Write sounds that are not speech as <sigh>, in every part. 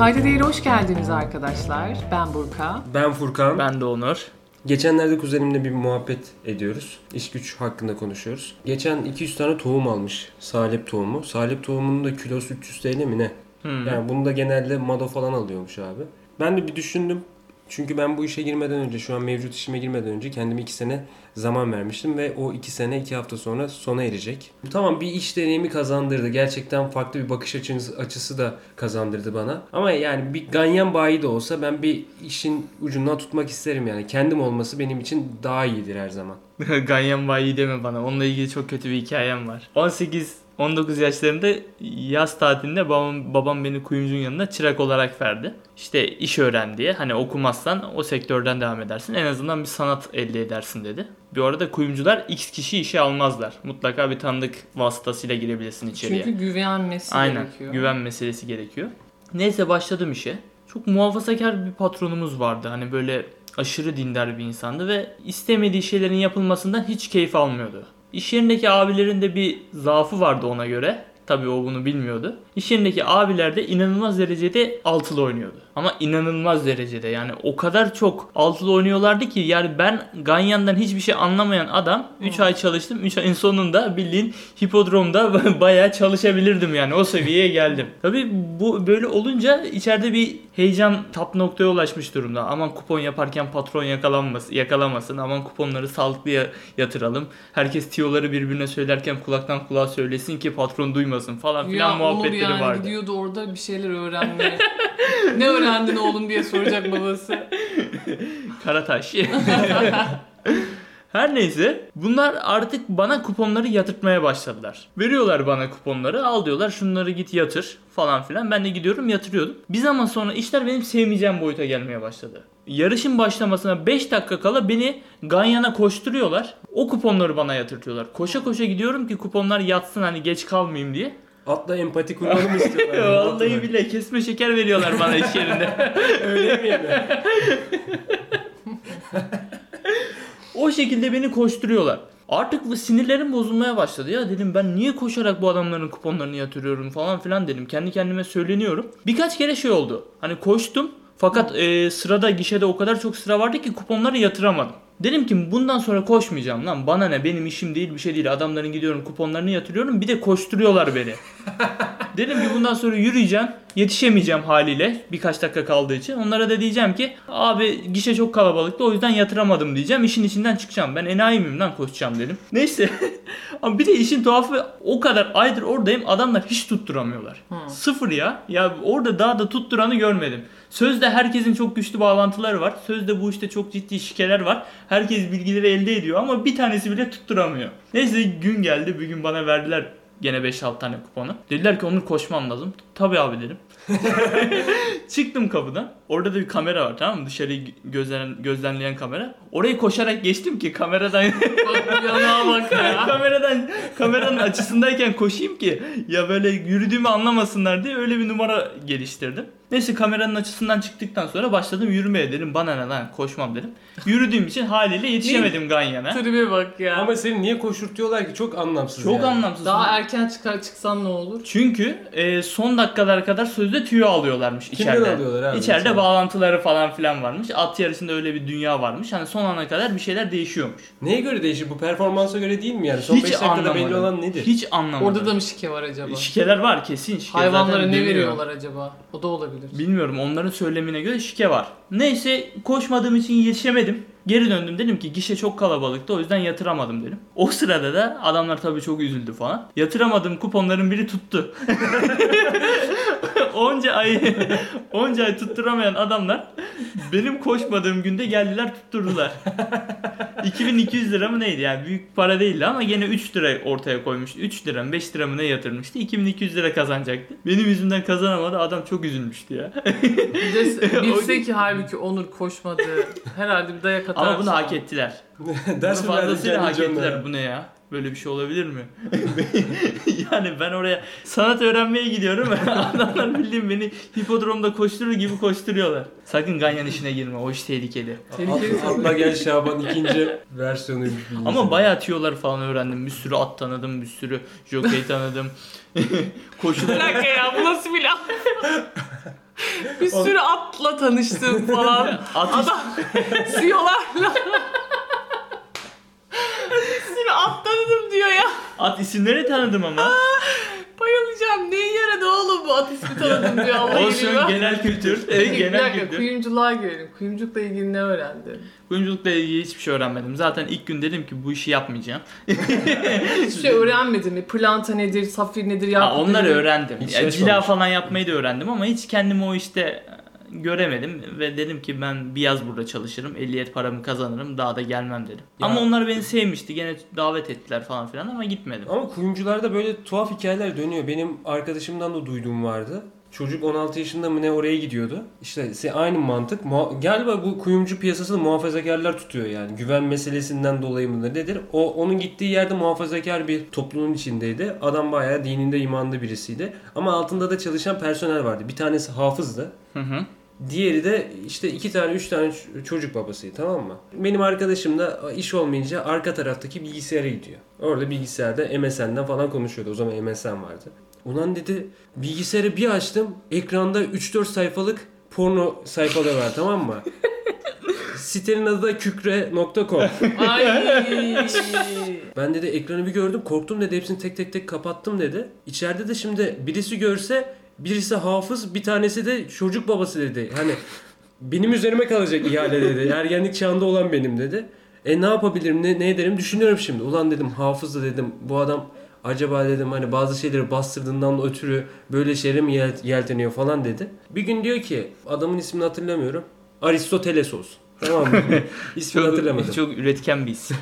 Kayda değil hoş geldiniz arkadaşlar. Ben Burka. Ben Furkan. Ben de Onur. Geçenlerde kuzenimle bir muhabbet ediyoruz. İş güç hakkında konuşuyoruz. Geçen 200 tane tohum almış. Salep tohumu. Salep tohumunun da kilosu 300 TL mi ne? Hmm. Yani bunu da genelde Mado falan alıyormuş abi. Ben de bir düşündüm. Çünkü ben bu işe girmeden önce, şu an mevcut işime girmeden önce kendime 2 sene zaman vermiştim ve o 2 sene 2 hafta sonra sona erecek. Tamam bir iş deneyimi kazandırdı. Gerçekten farklı bir bakış açısı, açısı da kazandırdı bana. Ama yani bir ganyan bayi de olsa ben bir işin ucundan tutmak isterim yani. Kendim olması benim için daha iyidir her zaman. <laughs> Ganyan bayi deme bana. Onunla ilgili çok kötü bir hikayem var. 18 19 yaşlarında yaz tatilinde babam, babam beni kuyumcunun yanına çırak olarak verdi. İşte iş öğren diye. Hani okumazsan o sektörden devam edersin. En azından bir sanat elde edersin dedi. Bir arada kuyumcular x kişi işe almazlar. Mutlaka bir tanıdık vasıtasıyla girebilirsin içeriye. Çünkü güvenmesi Aynen. gerekiyor. Güven meselesi gerekiyor. Neyse başladım işe. Çok muhafazakar bir patronumuz vardı. Hani böyle aşırı dindar bir insandı ve istemediği şeylerin yapılmasından hiç keyif almıyordu. İş yerindeki abilerin de bir zaafı vardı ona göre. Tabii o bunu bilmiyordu. İş yerindeki abiler de inanılmaz derecede altılı oynuyordu. Ama inanılmaz derecede yani o kadar çok altılı oynuyorlardı ki yani ben Ganyan'dan hiçbir şey anlamayan adam 3 ay çalıştım. 3 ayın sonunda bildiğin hipodromda <laughs> bayağı çalışabilirdim yani o seviyeye geldim. <laughs> Tabii bu böyle olunca içeride bir heyecan tap noktaya ulaşmış durumda. Aman kupon yaparken patron yakalanmasın, yakalamasın. Aman kuponları sağlıklı ya- yatıralım. Herkes tiyoları birbirine söylerken kulaktan kulağa söylesin ki patron duymasın falan filan Ya Onur muhabbetleri yani vardı. gidiyordu orada bir şeyler öğrenmeye. ne öğrendin oğlum diye soracak babası. <laughs> Karataş. <laughs> Her neyse bunlar artık bana kuponları yatırtmaya başladılar. Veriyorlar bana kuponları al diyorlar şunları git yatır falan filan. Ben de gidiyorum yatırıyordum. Bir zaman sonra işler benim sevmeyeceğim boyuta gelmeye başladı. Yarışın başlamasına 5 dakika kala beni Ganyan'a koşturuyorlar. O kuponları bana yatırtıyorlar. Koşa koşa gidiyorum ki kuponlar yatsın hani geç kalmayayım diye. Atla empati kurmanı mı istiyorlar? <laughs> Vallahi bile kesme şeker veriyorlar bana iş yerinde. <laughs> Öyle mi yani? <laughs> O şekilde beni koşturuyorlar. Artık sinirlerim bozulmaya başladı. Ya dedim ben niye koşarak bu adamların kuponlarını yatırıyorum falan filan dedim. Kendi kendime söyleniyorum. Birkaç kere şey oldu. Hani koştum fakat e, sırada gişede o kadar çok sıra vardı ki kuponları yatıramadım. Dedim ki bundan sonra koşmayacağım lan. Bana ne benim işim değil bir şey değil. Adamların gidiyorum kuponlarını yatırıyorum. Bir de koşturuyorlar beni. <laughs> Dedim ki bundan sonra yürüyeceğim. Yetişemeyeceğim haliyle birkaç dakika kaldığı için. Onlara da diyeceğim ki abi gişe çok kalabalıktı o yüzden yatıramadım diyeceğim. İşin içinden çıkacağım. Ben enayi miyim lan koşacağım dedim. <laughs> Neyse. Ama bir de işin tuhafı o kadar aydır oradayım adamlar hiç tutturamıyorlar. Sıfır ya. Ya orada daha da tutturanı görmedim. Sözde herkesin çok güçlü bağlantıları var. Sözde bu işte çok ciddi şikeler var. Herkes bilgileri elde ediyor ama bir tanesi bile tutturamıyor. Neyse gün geldi. Bir gün bana verdiler gene 5-6 tane kuponu. Dediler ki Onur koşmam lazım. Tabii abi dedim. <laughs> <laughs> Çıktım kapıdan. Orada da bir kamera var tamam mı? Dışarıyı gözlen, gözlemleyen kamera. Orayı koşarak geçtim ki kameradan Bak yanağa bak ya. <laughs> kameradan kameranın açısındayken koşayım ki ya böyle yürüdüğümü anlamasınlar diye öyle bir numara geliştirdim. Neyse kameranın açısından çıktıktan sonra başladım yürümeye dedim bana ne lan koşmam dedim. Yürüdüğüm için haliyle yetişemedim Ganyan'a. Tribe bak ya. Ama seni niye koşurtuyorlar ki? Çok anlamsız Çok yani. anlamsız. Daha erken çıkar çıksan ne olur? Çünkü e, son dakikalara kadar sözde tüyo alıyorlarmış Kimden içeride. alıyorlar abi İçeride mesela? bağlantıları falan filan varmış. At yarışında öyle bir dünya varmış. Hani son ana kadar bir şeyler değişiyormuş. Neye göre değişir? Bu performansa göre değil mi yani? Son 5 Hiç dakikada anlamadım. belli olan nedir? Hiç anlamadım. Orada da mı şike var acaba? Şikeler var kesin şike. Hayvanlara Zaten ne dönüyor. veriyorlar acaba? O da olabilir. Bilmiyorum onların söylemine göre şike var. Neyse koşmadığım için yetişemedim. Geri döndüm dedim ki gişe çok kalabalıktı o yüzden yatıramadım dedim. O sırada da adamlar tabii çok üzüldü falan. Yatıramadığım kuponların biri tuttu. <laughs> onca ay <laughs> onca ay tutturamayan adamlar benim koşmadığım günde geldiler tutturdular. 2200 lira mı neydi yani büyük para değildi ama gene 3 lira ortaya koymuştu. 3 lira mı 5 lira mı ne yatırmıştı. 2200 lira kazanacaktı. Benim yüzümden kazanamadı adam çok üzülmüştü ya. <laughs> Bilse ki halbuki Onur koşmadı. Herhalde bir dayak atar. ama bunu hak ettiler. <laughs> Bunu fazlasıyla hak ettiler. Bu ne ya? Böyle bir şey olabilir mi? <laughs> <laughs> yani ben oraya sanat öğrenmeye gidiyorum. <laughs> Adamlar bildiğin beni hipodromda koşturur gibi koşturuyorlar. Sakın ganyan işine girme. O iş tehlikeli. Tehlikeli At- Atla gel Şaban ikinci bilgisayar. Ama bayağı tiyolar falan öğrendim. Bir sürü at tanıdım, bir sürü jockey tanıdım. Bir Koşuları dakika ya bu nasıl bir laf? Bir sürü atla tanıştım falan. At Adam siyolarla. Bir sürü at tanıdım diyor ya. At isimleri tanıdım ama. Bayılacağım. Neye yaradı oğlum bu at ismi tanıdım diyor Allah Olsun yürüyor. genel kültür. Evet, bir genel dakika kültür. kuyumculuğa girelim. Kuyumculukla ilgili ne öğrendin? Kuyumculukla ilgili hiçbir şey öğrenmedim. Zaten ilk gün dedim ki bu işi yapmayacağım. <laughs> Hiçbir şey öğrenmedin mi? Planta nedir, safir nedir, Ha, yakut onları nedir? öğrendim. Ya, şey cila falan yapmayı da öğrendim ama hiç kendimi o işte göremedim ve dedim ki ben bir yaz burada çalışırım, ehliyet paramı kazanırım, daha da gelmem dedim. Ya- Ama onlar beni sevmişti, gene davet ettiler falan filan ama gitmedim. Ama kuyumcularda böyle tuhaf hikayeler dönüyor. Benim arkadaşımdan da duyduğum vardı. Çocuk 16 yaşında mı ne oraya gidiyordu. İşte aynı mantık. Muha- Galiba bu kuyumcu piyasasını muhafazakarlar tutuyor yani. Güven meselesinden dolayı mı nedir? O onun gittiği yerde muhafazakar bir toplumun içindeydi. Adam bayağı dininde imanlı birisiydi. Ama altında da çalışan personel vardı. Bir tanesi hafızdı. Hı hı. Diğeri de işte iki tane üç tane çocuk babasıydı tamam mı? Benim arkadaşım da iş olmayınca arka taraftaki bilgisayara gidiyor. Orada bilgisayarda MSN'den falan konuşuyordu. O zaman MSN vardı. Ulan dedi bilgisayarı bir açtım. Ekranda 3-4 sayfalık porno sayfaları var tamam mı? <laughs> Sitenin adı da kükre.com. Ay. Ben dedi ekranı bir gördüm korktum dedi hepsini tek tek tek kapattım dedi. İçeride de şimdi birisi görse birisi hafız bir tanesi de çocuk babası dedi. Hani benim üzerime kalacak ihale dedi. <laughs> Ergenlik çağında olan benim dedi. E ne yapabilirim ne, ne ederim düşünüyorum şimdi. Ulan dedim hafız da dedim bu adam acaba dedim hani bazı şeyleri bastırdığından ötürü böyle şeylere mi yel- yelteniyor falan dedi. Bir gün diyor ki adamın ismini hatırlamıyorum. Aristoteles olsun. Tamam mı? <laughs> İsmini hatırlamadım. Çok, çok üretken bir isim.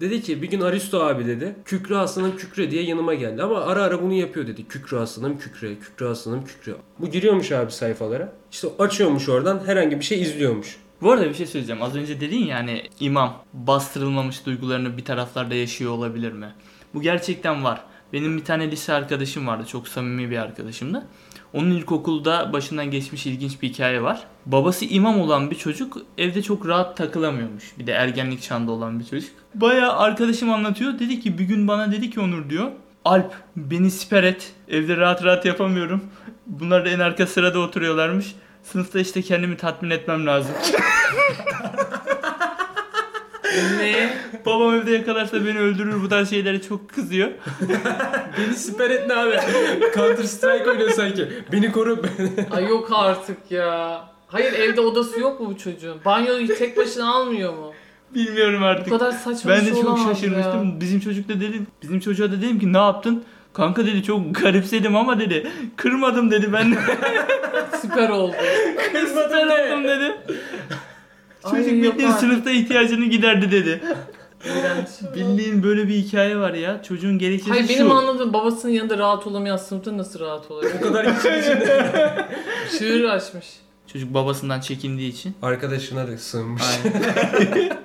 Dedi ki bir gün Aristo abi dedi. Kükre aslanım kükre diye yanıma geldi. Ama ara ara bunu yapıyor dedi. Kükre aslanım kükre, kükre aslanım kükre. Bu giriyormuş abi sayfalara. İşte açıyormuş oradan herhangi bir şey izliyormuş. Bu arada bir şey söyleyeceğim. Az önce dedin ya hani imam bastırılmamış duygularını bir taraflarda yaşıyor olabilir mi? Bu gerçekten var. Benim bir tane lise arkadaşım vardı. Çok samimi bir arkadaşımdı. Onun ilkokulda başından geçmiş ilginç bir hikaye var. Babası imam olan bir çocuk evde çok rahat takılamıyormuş. Bir de ergenlik çağında olan bir çocuk. Baya arkadaşım anlatıyor. Dedi ki bir gün bana dedi ki Onur diyor. Alp beni siper et. Evde rahat rahat yapamıyorum. Bunlar da en arka sırada oturuyorlarmış. Sınıfta işte kendimi tatmin etmem lazım. <laughs> ne? Babam evde yakalarsa beni öldürür bu tarz şeylere çok kızıyor. <laughs> Beni siper et ne abi? Counter Strike oynuyor sanki. Beni koru. <laughs> Ay yok artık ya. Hayır evde odası yok mu bu çocuğun? Banyoyu tek başına almıyor mu? Bilmiyorum Bu artık. kadar saçma Ben de şey çok şaşırmıştım. ya. Bizim çocuk da dedim, bizim çocuğa da dedim ki ne yaptın? Kanka dedi çok garipsedim ama dedi kırmadım dedi ben Süper oldu. <laughs> kırmadım oldum dedi. Ay, Çocuk yok bildiğin sınıfta ihtiyacını giderdi dedi. Bildiğin böyle bir hikaye var ya. Çocuğun gerekçesi Hayır şu. benim anladığım babasının yanında rahat olamayan sınıfta nasıl rahat olacak? o kadar kişinin içinde. <laughs> Şiir açmış. Çocuk babasından çekindiği için. Arkadaşına da sığınmış. Aynen. <laughs>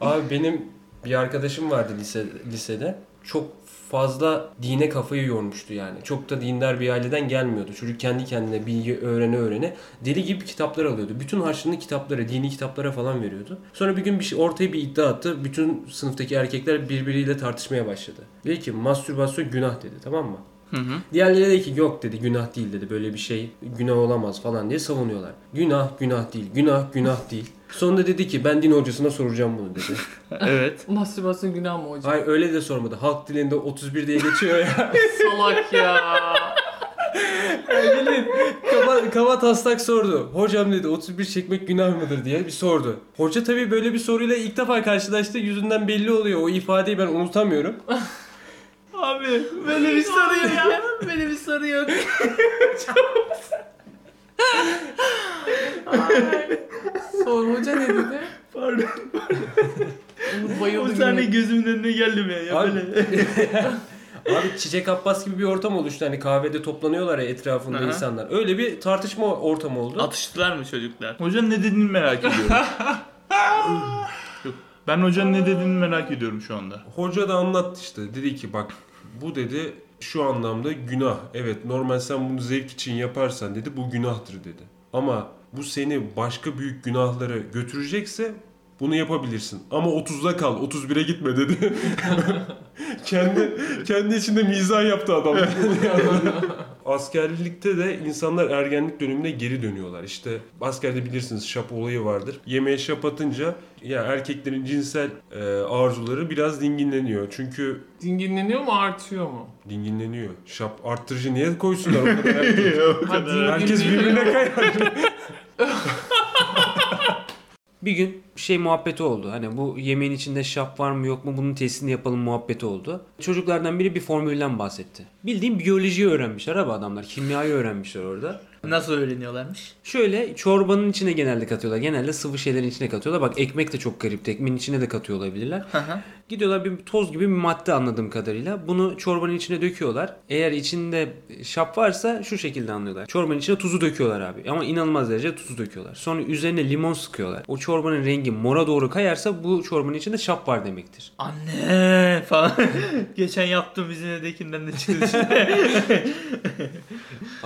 Abi benim bir arkadaşım vardı lise, lisede. Çok fazla dine kafayı yormuştu yani. Çok da dindar bir aileden gelmiyordu. Çocuk kendi kendine bilgi öğrene öğrene deli gibi kitaplar alıyordu. Bütün harçlığını kitaplara, dini kitaplara falan veriyordu. Sonra bir gün bir şey, ortaya bir iddia attı. Bütün sınıftaki erkekler birbiriyle tartışmaya başladı. Dedi ki mastürbasyon günah dedi tamam mı? Hı hı. Diğerleri dedi ki yok dedi günah değil dedi böyle bir şey günah olamaz falan diye savunuyorlar. Günah günah değil günah günah değil. Sonunda dedi ki ben din hocasına soracağım bunu dedi. <laughs> evet. Mastürbasyon günah mı hocam? Hayır öyle de sormadı. Halk dilinde 31 diye geçiyor ya. <laughs> Salak ya. Gelin kaba, kaba taslak sordu. Hocam dedi 31 çekmek günah mıdır diye bir sordu. Hoca tabii böyle bir soruyla ilk defa karşılaştı. Yüzünden belli oluyor. O ifadeyi ben unutamıyorum. <laughs> Abi böyle bir soru yok ya. Böyle bir soru yok. Sor hoca ne dedi? Pardon. Umut O bayıldı. sahne güne. gözümün önüne geldi be ya Abi- böyle. <laughs> Abi Çiçek Abbas gibi bir ortam oluştu. Hani kahvede toplanıyorlar ya etrafında Aha. insanlar. Öyle bir tartışma ortamı oldu. Atıştılar mı çocuklar? Hocanın ne dediğini merak ediyorum. Yok, ben hocanın ne dediğini merak ediyorum şu anda. Hoca da anlattı işte. Dedi ki bak bu dedi şu anlamda günah. Evet normal sen bunu zevk için yaparsan dedi bu günahtır dedi. Ama bu seni başka büyük günahlara götürecekse bunu yapabilirsin. Ama 30'da kal 31'e gitme dedi. <laughs> kendi kendi içinde mizah yaptı adam. <laughs> askerlikte de insanlar ergenlik dönemine geri dönüyorlar. İşte askerde bilirsiniz şap olayı vardır. Yemeğe şap atınca ya erkeklerin cinsel e, arzuları biraz dinginleniyor. Çünkü Dinginleniyor mu artıyor mu? dinginleniyor. Şap arttırıcı niye koysunlar <laughs> o kadar erkek? Ha, Herkes birbirine kayar. <laughs> Bir gün şey muhabbeti oldu. Hani bu yemeğin içinde şap var mı yok mu bunun testini yapalım muhabbeti oldu. Çocuklardan biri bir formülden bahsetti. Bildiğim biyolojiyi öğrenmişler abi adamlar. Kimyayı öğrenmişler orada. Nasıl öğreniyorlarmış? Şöyle çorbanın içine genelde katıyorlar. Genelde sıvı şeylerin içine katıyorlar. Bak ekmek de çok garip. Ekmeğin içine de katıyor olabilirler. Gidiyorlar bir toz gibi bir madde anladığım kadarıyla. Bunu çorbanın içine döküyorlar. Eğer içinde şap varsa şu şekilde anlıyorlar. Çorbanın içine tuzu döküyorlar abi. Ama inanılmaz derece tuzu döküyorlar. Sonra üzerine limon sıkıyorlar. O çorbanın rengi mora doğru kayarsa bu çorbanın içinde şap var demektir. Anne falan. <laughs> Geçen yaptığım vizinedekinden de çıktı. <laughs>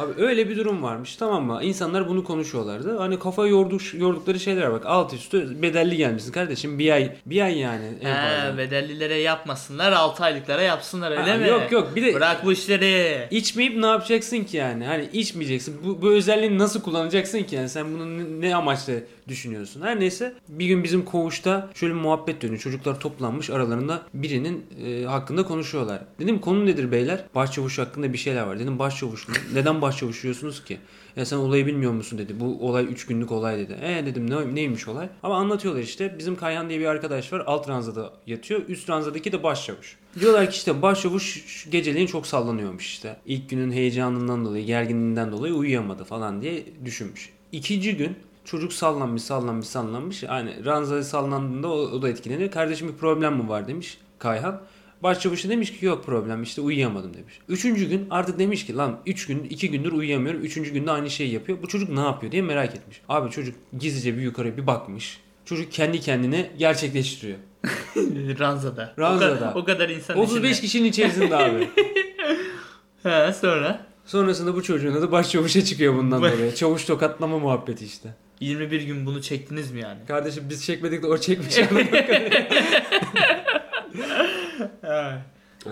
Abi öyle bir durum varmış tamam mı? İnsanlar bunu konuşuyorlardı. Hani kafa yorduk, yordukları şeyler bak. Alt üstü bedelli gelmişsin kardeşim. Bir ay bir ay yani. en fazla. He, bedellilere yapmasınlar 6 aylıklara yapsınlar öyle Ha, mi? Yok yok bir de Bırak bu işleri. İçmeyip ne yapacaksın ki yani? Hani içmeyeceksin. Bu, bu özelliğini nasıl kullanacaksın ki yani? Sen bunu ne, ne amaçla düşünüyorsun? Her neyse bir gün bizim koğuşta şöyle bir muhabbet dönüyor. Çocuklar toplanmış aralarında birinin e, hakkında konuşuyorlar. Dedim konu nedir beyler? Başçavuş hakkında bir şeyler var. Dedim başçavuş? Neden başçavuş diyorsunuz ki? Ya sen olayı bilmiyor musun dedi. Bu olay 3 günlük olay dedi. E dedim ne, neymiş olay? Ama anlatıyorlar işte. Bizim Kayhan diye bir arkadaş var. Alt ranzada yatıyor. Üst ranzadaki de başçavuş. Diyorlar ki işte başçavuş şu geceleyin çok sallanıyormuş işte. İlk günün heyecanından dolayı, gerginliğinden dolayı uyuyamadı falan diye düşünmüş. İkinci gün çocuk sallanmış, sallanmış, sallanmış. Yani ranzada sallandığında o, o da etkileniyor. Kardeşim bir problem mi var demiş Kayhan. Başçavuş da demiş ki yok problem işte uyuyamadım demiş. Üçüncü gün artık demiş ki lan üç gün iki gündür uyuyamıyorum. Üçüncü günde aynı şeyi yapıyor. Bu çocuk ne yapıyor diye merak etmiş. Abi çocuk gizlice bir yukarıya bir bakmış. Çocuk kendi kendine gerçekleştiriyor. Ranzada. <laughs> Ranzada. O kadar, o kadar insan 35 içinde. kişinin içerisinde abi. <laughs> He, sonra Sonrasında bu çocuğun adı başçavuşa çıkıyor bundan dolayı. Çavuş tokatlama muhabbeti işte. 21 gün bunu çektiniz mi yani? Kardeşim biz çekmedik de o çekmiş. <laughs>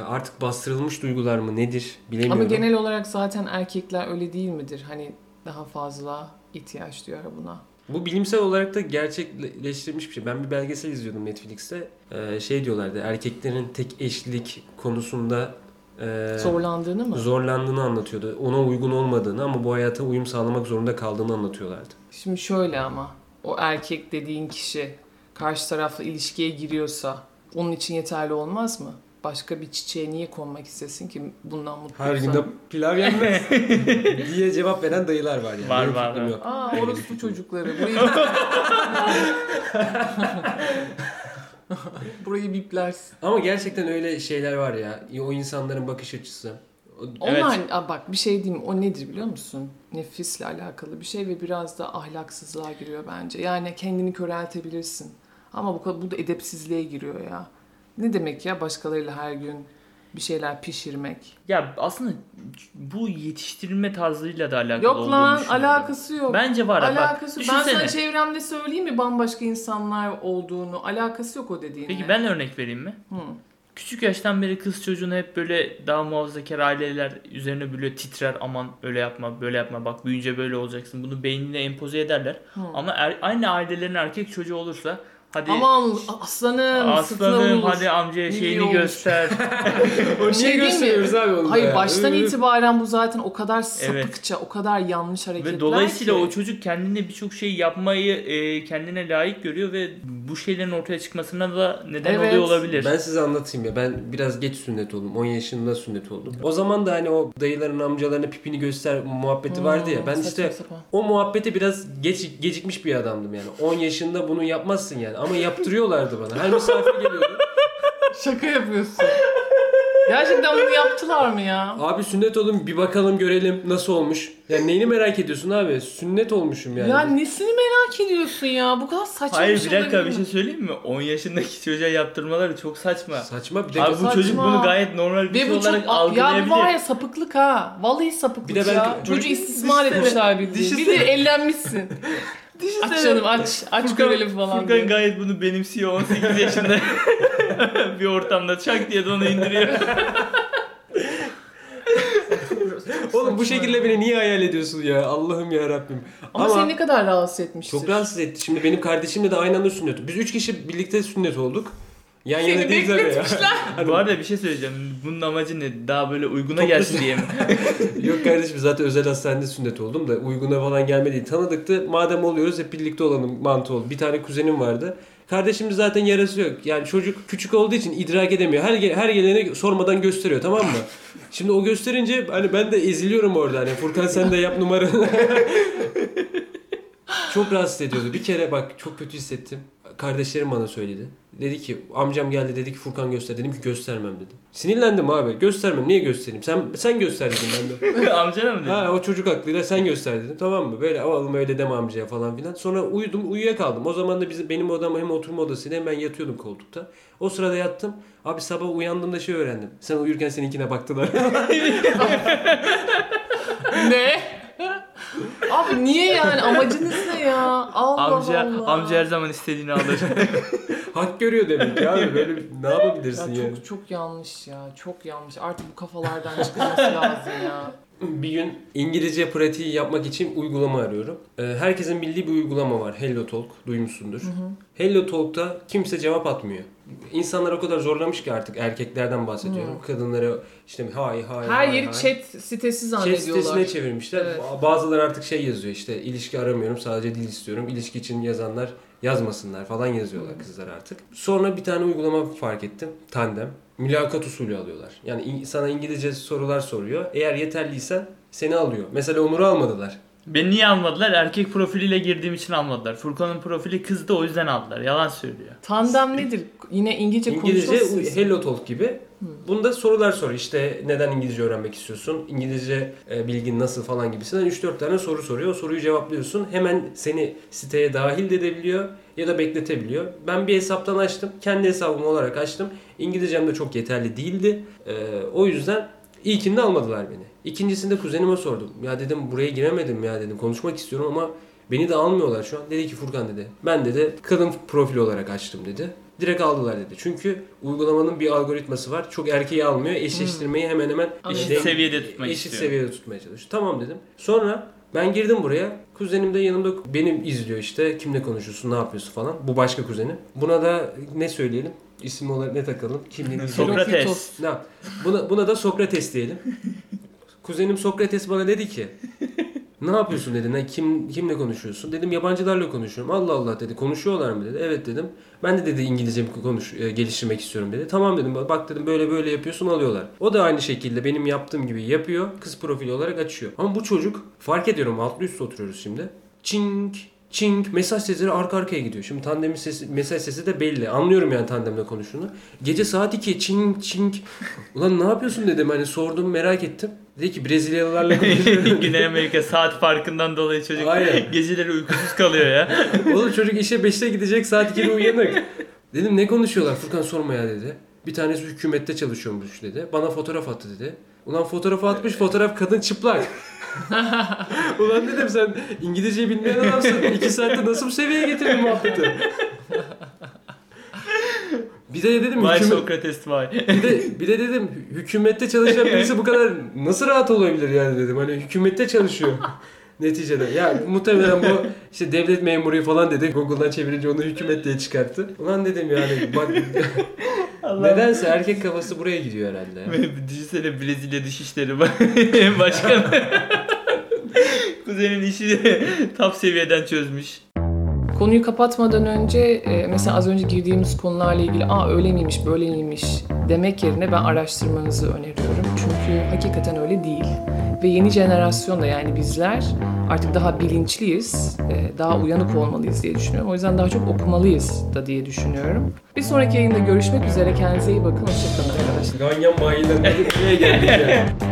Artık bastırılmış duygular mı nedir bilemiyorum. Ama genel olarak zaten erkekler öyle değil midir? Hani daha fazla ihtiyaç duyar buna. Bu bilimsel olarak da gerçekleştirilmiş bir şey. Ben bir belgesel izliyordum Netflix'te. Ee, şey diyorlardı erkeklerin tek eşlik konusunda e, Zorlandığını mı? zorlandığını anlatıyordu. Ona uygun olmadığını ama bu hayata uyum sağlamak zorunda kaldığını anlatıyorlardı. Şimdi şöyle ama o erkek dediğin kişi karşı tarafla ilişkiye giriyorsa onun için yeterli olmaz mı? Başka bir çiçeğe niye konmak istesin ki bundan mutlu Her olsa? günde pilav yenmez <laughs> diye cevap veren dayılar var yani. Var, Benim var, var. yok. Aa orospu çocukları. Burayı... <laughs> <laughs> <laughs> Burayı biplersin. Ama gerçekten öyle şeyler var ya. O insanların bakış açısı. O- Onlar Aa, bak bir şey diyeyim o nedir biliyor musun? Nefisle alakalı bir şey ve biraz da ahlaksızlığa giriyor bence. Yani kendini köreltebilirsin. Ama bu, kadar- bu da edepsizliğe giriyor ya. Ne demek ya başkalarıyla her gün bir şeyler pişirmek? Ya aslında bu yetiştirilme tarzıyla da alakalı Yok lan alakası yok. Bence var. ha, Bak, alakası Ben sana çevremde söyleyeyim mi bambaşka insanlar olduğunu? Alakası yok o dediğinle. Peki ben örnek vereyim mi? Hı. Küçük yaştan beri kız çocuğunu hep böyle daha muhafazakar aileler üzerine böyle titrer aman öyle yapma böyle yapma bak büyüyünce böyle olacaksın bunu beynine empoze ederler. Hı. Ama er- aynı ailelerin erkek çocuğu olursa hadi Aman aslanım, aslanım hadi amcaya Ne şeyini göster. <laughs> O Şey mi? gösteriyoruz abi onu Hayır ya? baştan itibaren bu zaten o kadar Evet. sapıkça, o kadar yanlış hareketler ve dolayısıyla ki. o çocuk kendine birçok şey yapmayı e, kendine layık görüyor ve bu şeylerin ortaya çıkmasına da neden Evet. oluyor olabilir. Ben size anlatayım ya. Ben biraz geç sünnet oldum. 10 yaşında sünnet oldum. O zaman da hani o dayıların amcalarına pipini göster muhabbeti vardı ya. Ben Hmm, işte saçma sapan. o muhabbete biraz geç, gecikmiş bir adamdım yani. 10 yaşında bunu yapmazsın yani. Ama yaptırıyorlardı bana. Her misafir geliyordu. <laughs> Şaka yapıyorsun. <laughs> Gerçekten bunu yaptılar mı ya? Abi sünnet oldum bir bakalım görelim nasıl olmuş. Yani neyini merak ediyorsun abi? Sünnet olmuşum yani. Ya nesini merak ediyorsun ya? Bu kadar saçma Hayır bir şey dakika bir şey söyleyeyim mi? 10 yaşındaki çocuğa yaptırmaları çok saçma. Saçma bir de Abi bu saçma. çocuk bunu gayet normal bir Ve şey bu olarak çok ya algılayabilir. bu var ya sapıklık ha. Vallahi sapıklık Bir de ben- ya. Çocuğu istismar etmişler bildiğin. Bir de ellenmişsin. <laughs> aç canım aç. Aç görelim falan Furkan diye. gayet bunu benimsiyor 18 yaşında. <laughs> <laughs> bir ortamda çak diye de onu indiriyor. <laughs> Oğlum bu şekilde beni niye hayal ediyorsun ya? Allah'ım ya Rabbim. Ama, seni ne kadar rahatsız etmiştir. Çok rahatsız etti. Şimdi benim kardeşimle de aynı anda sünnet. Biz üç kişi birlikte sünnet olduk. Yan yana değil tabii ya. bekletmişler. <laughs> Bu arada bir şey söyleyeceğim. Bunun amacı ne? Daha böyle uyguna Toplu- gelsin diye mi? Yok kardeşim zaten özel hastanede sünnet oldum da uyguna falan gelmedi. Tanıdıktı. Madem oluyoruz hep birlikte olalım mantığı oldu. Bir tane kuzenim vardı. Kardeşimin zaten yarası yok. Yani çocuk küçük olduğu için idrak edemiyor. Her her geleni sormadan gösteriyor tamam mı? Şimdi o gösterince hani ben de eziliyorum orada. Hani Furkan sen de yap numaranı. <laughs> çok rahatsız ediyordu. Bir kere bak çok kötü hissettim. Kardeşlerim bana söyledi. Dedi ki amcam geldi dedi ki Furkan göster. Dedim ki göstermem dedim. Sinirlendim abi. Göstermem. Niye göstereyim? Sen sen göster dedim ben de. <laughs> Amcana mı dedin? Ha o çocuk aklıyla sen göster dedim tamam mı? Böyle alalım öyle deme amcaya falan filan. Sonra uyudum uyuyakaldım. O zaman da bizim benim odam hem oturma odasıydı hem ben yatıyordum koltukta. O sırada yattım. Abi sabah uyandığımda şey öğrendim. Sen uyurken seninkine baktılar. <laughs> ne? <laughs> <laughs> Abi niye yani? Amacınız ne ya? Allah Amca, Allah. amca her zaman istediğini alır. <laughs> Hak görüyor demek ki abi. Böyle ne Ya yapabilirsin yani? çok çok yanlış ya. Çok yanlış. Artık bu kafalardan çıkılması <laughs> lazım ya. Bir gün İngilizce pratiği yapmak için uygulama arıyorum. Ee, herkesin bildiği bir uygulama var. Hello Talk. Duymuşsundur. Hello Talk'ta kimse cevap atmıyor. İnsanlar o kadar zorlamış ki artık erkeklerden bahsediyorum. Kadınlara işte hay hay Her hay, yeri hay. chat sitesi Chat zannediyorlar. sitesine çevirmişler. Evet. Ba- Bazıları artık şey yazıyor işte ilişki aramıyorum sadece dil istiyorum. İlişki için yazanlar yazmasınlar falan yazıyorlar kızlar artık. Sonra bir tane uygulama fark ettim. Tandem. Mülakat usulü alıyorlar. Yani in- sana İngilizce sorular soruyor. Eğer yeterliysen seni alıyor. Mesela Onur'u almadılar. Beni niye almadılar? Erkek profiliyle girdiğim için almadılar. Furkan'ın profili kızdı o yüzden aldılar. Yalan söylüyor. Tandem nedir? Yine İngilizce, İngilizce konuşuyorsunuz. Hello Talk gibi. Bunda sorular sor. İşte neden İngilizce öğrenmek istiyorsun? İngilizce e, bilgin nasıl falan gibisinden 3-4 tane soru soruyor. O soruyu cevaplıyorsun. Hemen seni siteye dahil de edebiliyor ya da bekletebiliyor. Ben bir hesaptan açtım. Kendi hesabım olarak açtım. İngilizcem de çok yeterli değildi. E, o yüzden ilkinde almadılar beni. İkincisinde kuzenime sordum. Ya dedim buraya giremedim ya dedim. Konuşmak istiyorum ama Beni de almıyorlar şu an. Dedi ki Furkan dedi. Ben dedi kadın profili olarak açtım dedi. Direkt aldılar dedi. Çünkü uygulamanın bir algoritması var. Çok erkeği almıyor. Eşleştirmeyi hemen hemen Eşit seviyede tutmak eşit istiyor. seviyede tutmaya çalışıyor. Tamam dedim. Sonra ben girdim buraya. Kuzenim de yanımda benim izliyor işte. Kimle konuşuyorsun, ne yapıyorsun falan. Bu başka kuzenim. Buna da ne söyleyelim? İsim olarak ne takalım? Kimliğini Sokrates. ne yap? Buna, buna da Sokrates diyelim. Kuzenim Sokrates bana dedi ki ne yapıyorsun dedi. Ne, kim kimle konuşuyorsun? Dedim yabancılarla konuşuyorum. Allah Allah dedi. Konuşuyorlar mı dedi. Evet dedim. Ben de dedi İngilizce konuş e, geliştirmek istiyorum dedi. Tamam dedim. Bak dedim böyle böyle yapıyorsun alıyorlar. O da aynı şekilde benim yaptığım gibi yapıyor. Kız profili olarak açıyor. Ama bu çocuk fark ediyorum altlı üstte oturuyoruz şimdi. Çink çink mesaj sesleri arka arkaya gidiyor. Şimdi tandemin sesi, mesaj sesi de belli. Anlıyorum yani tandemle konuştuğunu. Gece saat 2 çink çink. Ulan ne yapıyorsun dedim hani sordum merak ettim. Dedi ki Brezilyalılarla <laughs> konuşuyorum. Güney Amerika saat farkından dolayı çocuk Aynen. <laughs> geceleri uykusuz kalıyor ya. <laughs> Oğlum çocuk işe 5'te gidecek saat 2'de uyanık. Dedim ne konuşuyorlar Furkan sorma ya dedi. Bir tanesi hükümette çalışıyormuş dedi. Bana fotoğraf attı dedi. Ulan fotoğrafı atmış fotoğraf kadın çıplak. <laughs> Ulan dedim sen İngilizce bilmeyen adamsın. 2 saatte nasıl bu seviyeye getirdin muhabbeti? Bir de dedim Vay hükümet, Sokrates vay. bir de, bir de dedim hükümette çalışan birisi bu kadar nasıl rahat olabilir yani dedim. Hani hükümette çalışıyor. Neticede. Ya muhtemelen bu işte devlet memuru falan dedi. Google'dan çevirince onu hükümet diye çıkarttı. Ulan dedim yani bak nedense erkek kafası buraya gidiyor herhalde. Düşünsene Brezilya Dışişleri <laughs> Başkanı. <laughs> Kuzenin işi <laughs> top seviyeden çözmüş. Konuyu kapatmadan önce e, mesela az önce girdiğimiz konularla ilgili aa öyle miymiş böyle miymiş demek yerine ben araştırmanızı öneriyorum. Çünkü hakikaten öyle değil. Ve yeni jenerasyon da yani bizler artık daha bilinçliyiz, e, daha uyanık olmalıyız diye düşünüyorum. O yüzden daha çok okumalıyız da diye düşünüyorum. Bir sonraki yayında görüşmek üzere. Kendinize iyi bakın. Hoşçakalın arkadaşlar. Ganyan mayinden nereye geldik ya?